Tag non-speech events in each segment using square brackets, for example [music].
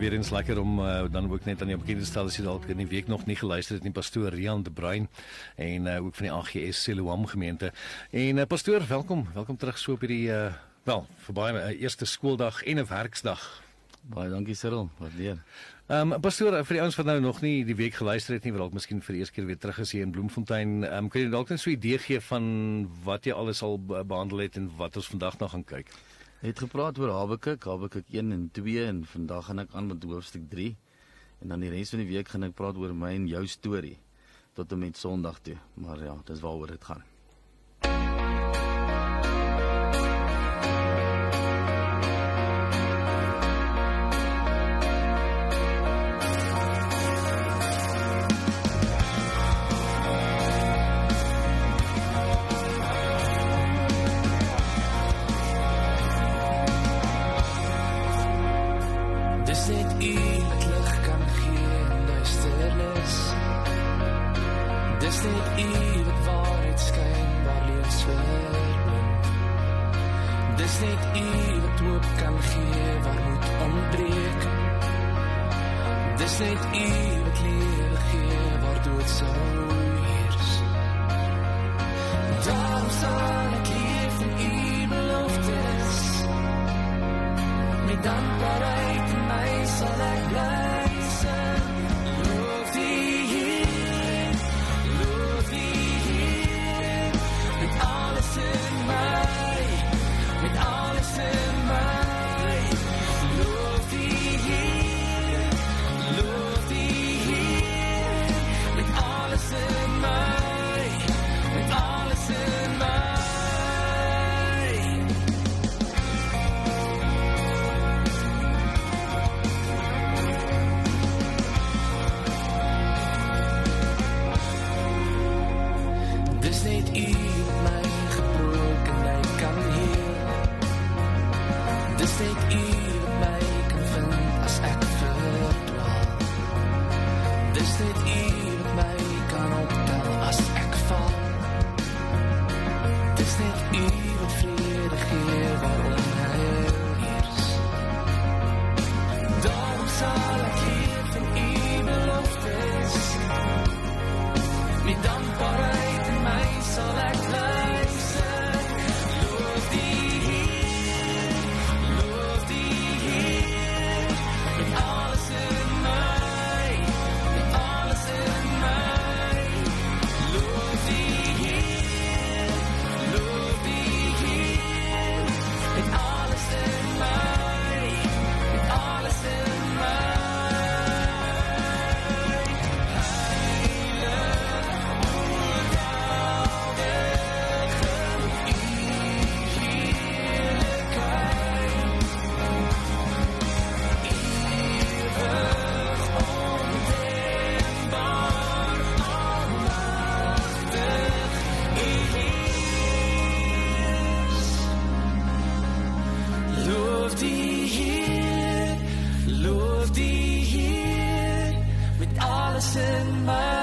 weer eens lekker om uh, dan ook net aan jou bekend te stel as jy dalk in die week nog nie geluister het nie pastoor Rian de Bruin en uh, ook van die AGS Siloam gemeente. En uh, pastoor, welkom, welkom terug so op hierdie uh, wel, vir baie uh, eerste skooldag en 'n werksdag. Baie dankie Cyril, waardeer. Ehm um, pastoor, vir die ouens wat nou nog nie die week geluister het nie, wil dalk miskien vir die eerste keer weer terug is hier in Bloemfontein. Ehm um, kan jy dalk net so 'n idee gee van wat jy alles al behandel het en wat ons vandag nog gaan kyk? Het gepraat oor Habakuk, Habakuk 1 en 2 en vandag gaan ek aan met hoofstuk 3. En dan die res van die week gaan ek praat oor my en jou storie tot en met Sondag toe. Maar ja, dis waaroor dit gaan. net U wat lewe gee waar dood sal heers. Daarom sal ek leef van U beloftes. Met dankbaarheid in my sal ek bly. Dis net u wat my kan vind as ek verdwaal Dis net u in my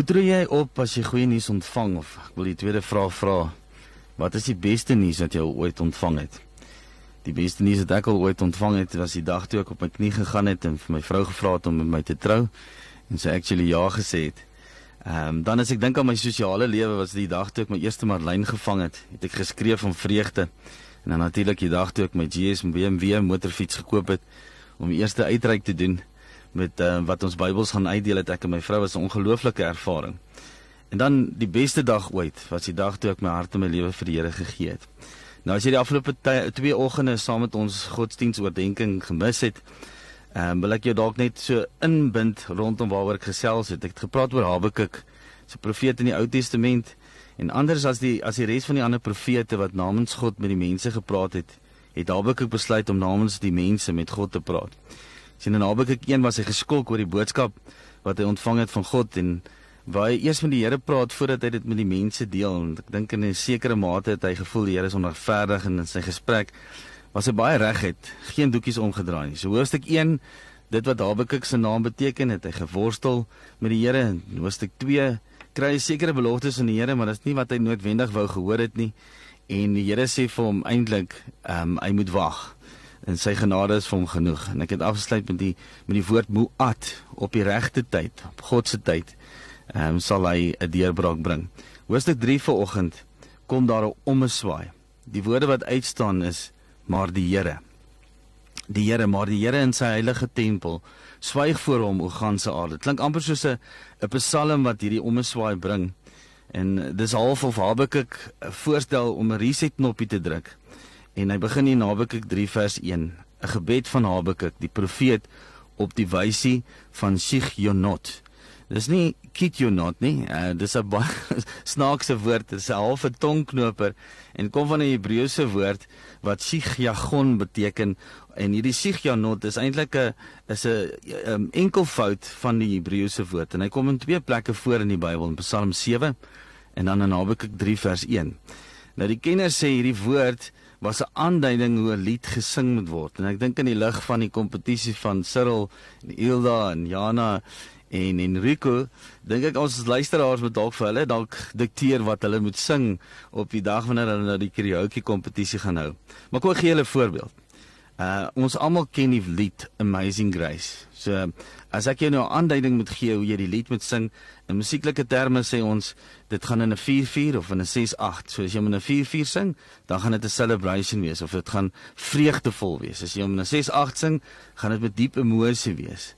Hoe tree jy op as jy goeie nuus ontvang of ek wil die tweede vraag vra. Wat is die beste nuus wat jy ooit ontvang het? Die beste nuus wat ek al ooit ontvang het was die dag toe ek op my knie gegaan het en vir my vrou gevra het om met my te trou en sy actually ja gesê het. Ehm um, dan as ek dink aan my sosiale lewe was die dag toe ek my eerste Marlyn gevang het, het ek geskree van vreugde. En dan natuurlik die dag toe ek my GS BMW motorfiets gekoop het om die eerste uitreik te doen met uh, wat ons Bybels gaan uitdeel het ek en my vrou was 'n ongelooflike ervaring. En dan die beste dag ooit was die dag toe ek my hart en my lewe vir die Here gegee het. Nou as jy die afgelope twee oggende saam met ons godsdienstoordenkings gemis het, ehm um, wil ek jou dalk net so inbind rondom waaroor ek gesels het. Ek het gepraat oor Habakuk, 'n profeet in die Ou Testament en anders as die as die res van die ander profete wat namens God met die mense gepraat het, het Habakuk besluit om namens die mense met God te praat sien in Habakuk 1 was hy geskok oor die boodskap wat hy ontvang het van God en waar hy eers met die Here praat voordat hy dit met die mense deel en ek dink in 'n sekere mate het hy gevoel die Here is onregverdig en in sy gesprek was hy baie reguit, geen doekies omgedraai nie. So hoofstuk 1, dit wat Habakuk se naam beteken, het hy geworstel met die Here en hoofstuk 2 kry hy sekere beloftes van die Here, maar dit is nie wat hy noodwendig wou gehoor het nie. En die Here sê vir hom eintlik, ehm um, hy moet wag en sy genade is vir hom genoeg. En ek het afgesluit met die met die woord muat op die regte tyd, op God se tyd. Ehm um, sal hy 'n deurbraak bring. Hoofstuk 3 vanoggend kom daar 'n ommeswaai. Die woorde wat uitstaan is maar die Here. Die Here, maar die Here in sy heilige tempel swyg voor hom o ganse aarde. Klink amper soos 'n 'n psalm wat hierdie ommeswaai bring. En dis half of Habakuk voorstel om 'n reset knoppie te druk En hy begin in Habakuk 3 vers 1, 'n gebed van Habakuk, die profeet op die wysie van Sigjonot. Dis nie Kitjonot nie, uh, dis 'n [laughs] snaakse woord, dit is 'n halfe tongknoper en kom van 'n Hebreëse woord wat Sigjagon beteken en hierdie Sigjonot is eintlik 'n is 'n um, enkelvoud van die Hebreëse woord en hy kom in twee plekke voor in die Bybel in Psalm 7 en dan in Habakuk 3 vers 1. Nou die kenners sê hierdie woord was 'n aanduiding hoe 'n lied gesing moet word. En ek dink in die lig van die kompetisie van Cyril en Ilda en Jana en Enrico, dink ek ons luisteraars moet dalk vir hulle dalk dikteer wat hulle moet sing op die dag wanneer hulle nou die karaoke kompetisie gaan hou. Maar kom ek gee julle 'n voorbeeld. Uh ons almal ken die lied Amazing Grace. So as ek jou nou 'n aanduiding moet gee hoe jy die lied moet sing, in musieklike terme sê ons dit gaan in 'n 4/4 of in 'n 6/8. So as jy in 'n 4/4 sing, dan gaan dit 'n celebration wees of dit gaan vreugdevol wees. As jy in 'n 6/8 sing, gaan dit met diep emosie wees.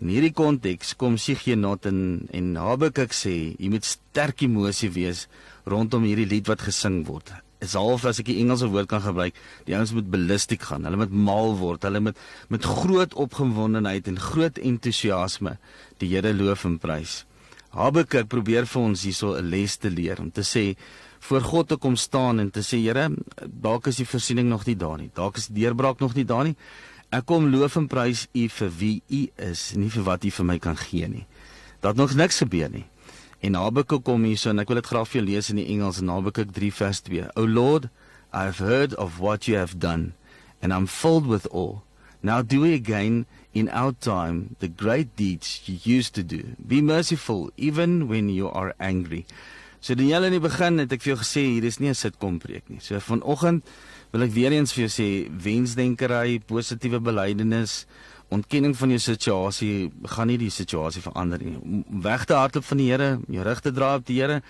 In hierdie konteks kom Siggenot en en Habakuk sê jy moet sterk emosie wees rondom hierdie lied wat gesing word is half as ek die Engelse woord kan gebruik, die ouens moet ballistiek gaan. Hulle moet mal word. Hulle moet met groot opgewondenheid en groot entoesiasme die Here loof en prys. Habakuk probeer vir ons hierso 'n les te leer om te sê voor God te kom staan en te sê Here, dalk is die voorsiening nog nie daar nie. Dalk is die deurbraak nog nie daar nie. Ek kom loof en prys U vir wie U is, nie vir wat U vir my kan gee nie. Dat nog niks gebeur nie. En Habakuk kom hierso en ek wil dit graag vir jou lees in die Engels Habakuk 3 vers 2. O Lord, I have heard of what you have done and I'm filled with awe. Now do again in our time the great deeds you used to do. Be merciful even when you are angry. So hele in die begin het ek vir jou gesê hier is nie 'n sitkom preek nie. So vanoggend wil ek weer eens vir jou sê wensdenkery, positiewe belydenis, ontkenning van jou situasie gaan nie die situasie verander nie. Weg te hardloop van die Here, jou rug te draai op die Here,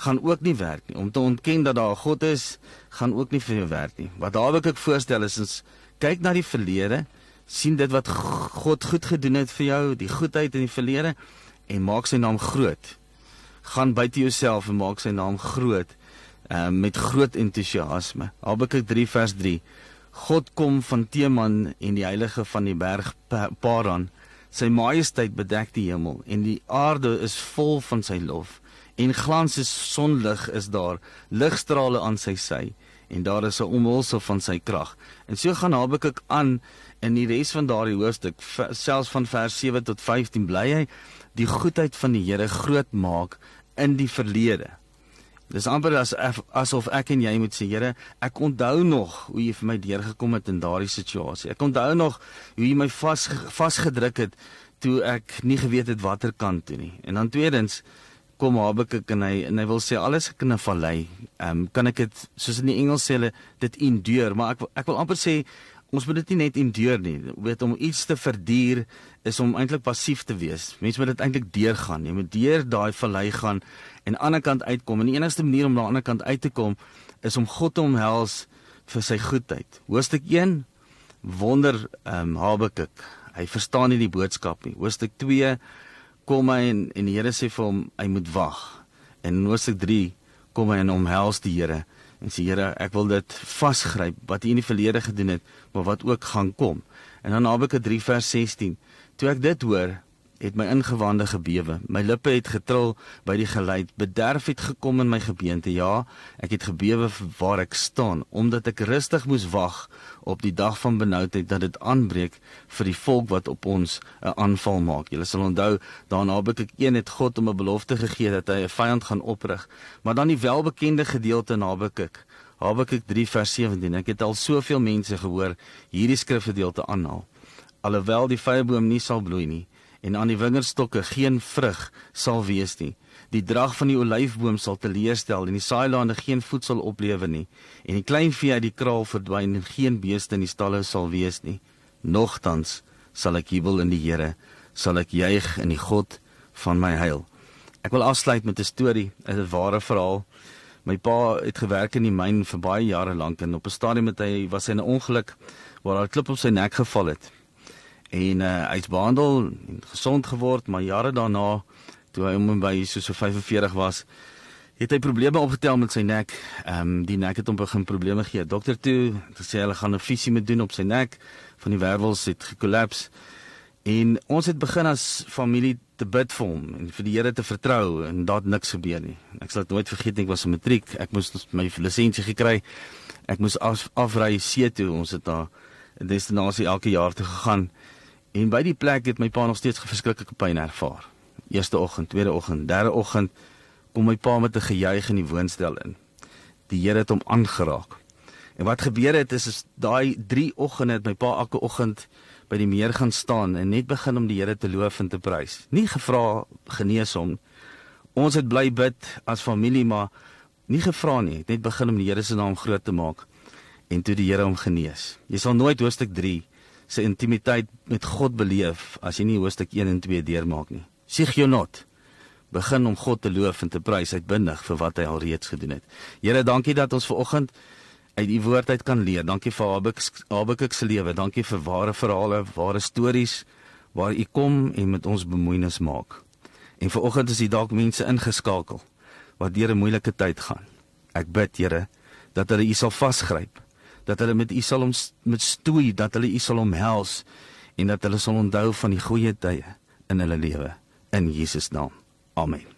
gaan ook nie werk nie. Om te ontken dat daar 'n God is, gaan ook nie vir jou werk nie. Wat daar wil ek voorstel is ons kyk na die verlede, sien dit wat God goed gedoen het vir jou, die goedheid in die verlede en maak sy naam groot. Gaan buite jouself en maak sy naam groot uh, met groot entoesiasme. Habakuk 3 vers 3 God kom van Teman en die heilige van die berg Paran. Sy majesteit bedek die hemel en die aarde is vol van sy lof. En glans is sonlig is daar, ligstrale aan sy sy en daar is 'n omhulsel van sy krag. En so gaan Habakuk aan in die res van daardie hoofstuk, selfs van vers 7 tot 15 bly hy die goedheid van die Here groot maak in die verlede. Dis amper as asof ek en jy moet sê, Here, ek onthou nog hoe jy vir my deurgekom het in daardie situasie. Ek onthou nog hoe jy my vas vasgedruk het toe ek nie geweet het watter kant toe nie. En dan tweedens kom Habakuk en hy en hy wil sê alles ek in 'n vallei, ehm um, kan ek dit soos in die Engels sê hulle dit endure, maar ek ek wil amper sê ons moet dit nie net endure nie. Weet om iets te verduur is om eintlik passief te wees. Mense moet dit eintlik deurgaan. Jy moet deur daai vallei gaan en aan die ander kant uitkom. En die enigste manier om aan die ander kant uit te kom is om God te omhels vir sy goedheid. Hoofstuk 1 wonder ehm um, Habakuk. Hy verstaan nie die boodskap nie. Hoofstuk 2 kom hy en, en die Here sê vir hom hy moet wag. En in hoofstuk 3 kom hy en omhels die Here en sê Here, ek wil dit vasgryp wat U in die verlede gedoen het, maar wat ook gaan kom. En dan Habakuk 3 vers 16. Toe ek dit hoor, het my ingewande gebewe. My lippe het getril by die geluid. Bederf het gekom in my gebeente. Ja, ek het gebewe waar ek staan, omdat ek rustig moes wag op die dag van benoudheid dat dit aanbreek vir die volk wat op ons 'n aanval maak. Julle sal onthou, daarna heb ek een het God om 'n belofte gegee dat hy 'n vyand gaan oprig. Maar dan die welbekende gedeelte in Habakuk. Habakuk 3 vers 17. Ek het al soveel mense gehoor hierdie skrifgedeelte aanhaal. Alhoewel die vyeboom nie sal bloei nie en aan die wingerdstokke geen vrug sal wees nie. Die drag van die olyfboom sal teleurstel en die saailande geen voedsel oplewer nie en die klein vee uit die kraal verdwyn en geen beeste in die stalle sal wees nie. Nogtans sal ek jubel in die Here, sal ek juig in die God van my heil. Ek wil afsluit met 'n storie, 'n ware verhaal. My pa het gewerk in die myn vir baie jare lank en op 'n stadium het hy was hy in 'n ongeluk waar 'n klip op sy nek geval het en uh, hy's behandel en gesond geword, maar jare daarna toe hy om by so so 45 was, het hy probleme opgetel met sy nek. Ehm um, die nek het hom begin probleme gee. Dokter toe het gesê hulle gaan 'n visie moet doen op sy nek van die wervels het gekollaps. En ons het begin as familie te bid vir hom en vir die Here te vertrou en daar het niks gebeur nie. Ek sal dit nooit vergeet nie, ek was in matriek, ek moes my lisensie gekry. Ek moes af, afry see toe. Ons het daar 'n destinasie elke jaar toe gegaan. En by die plek het my pa nog steeds verskriklike pyn ervaar. Eerste oggend, tweede oggend, derde oggend kom my pa met 'n gejuig in die woonstel in. Die Here het hom aangeraak. En wat gebeur het is, is daai 3 oggende het my pa elke oggend by die meer gaan staan en net begin om die Here te loof en te prys. Nie gevra genees hom. Ons het bly bid as familie, maar nie gevra nie, net begin om die Here se naam groot te maak en toe die Here hom genees. Jy sal nooit hoofstuk 3 se intimiteit met God beleef as jy nie hoofstuk 1 en 2 deurmaak nie. Sigionot begin om God te loof en te prys uitbindig vir wat hy al reeds gedoen het. Here, dankie dat ons ver oggend uit u woord uit kan leer. Dankie vir Habakuk se lewe. Dankie vir ware verhale, ware stories waar u kom en met ons bemoeienis maak. En ver oggend is u dalk mense ingeskakel wat deur 'n moeilike tyd gaan. Ek bid, Here, dat hulle u sal vasgryp dat hulle met U sal om met stoei dat hulle U sal omhels en dat hulle sal onthou van die goeie tye in hulle lewe in Jesus naam. Amen.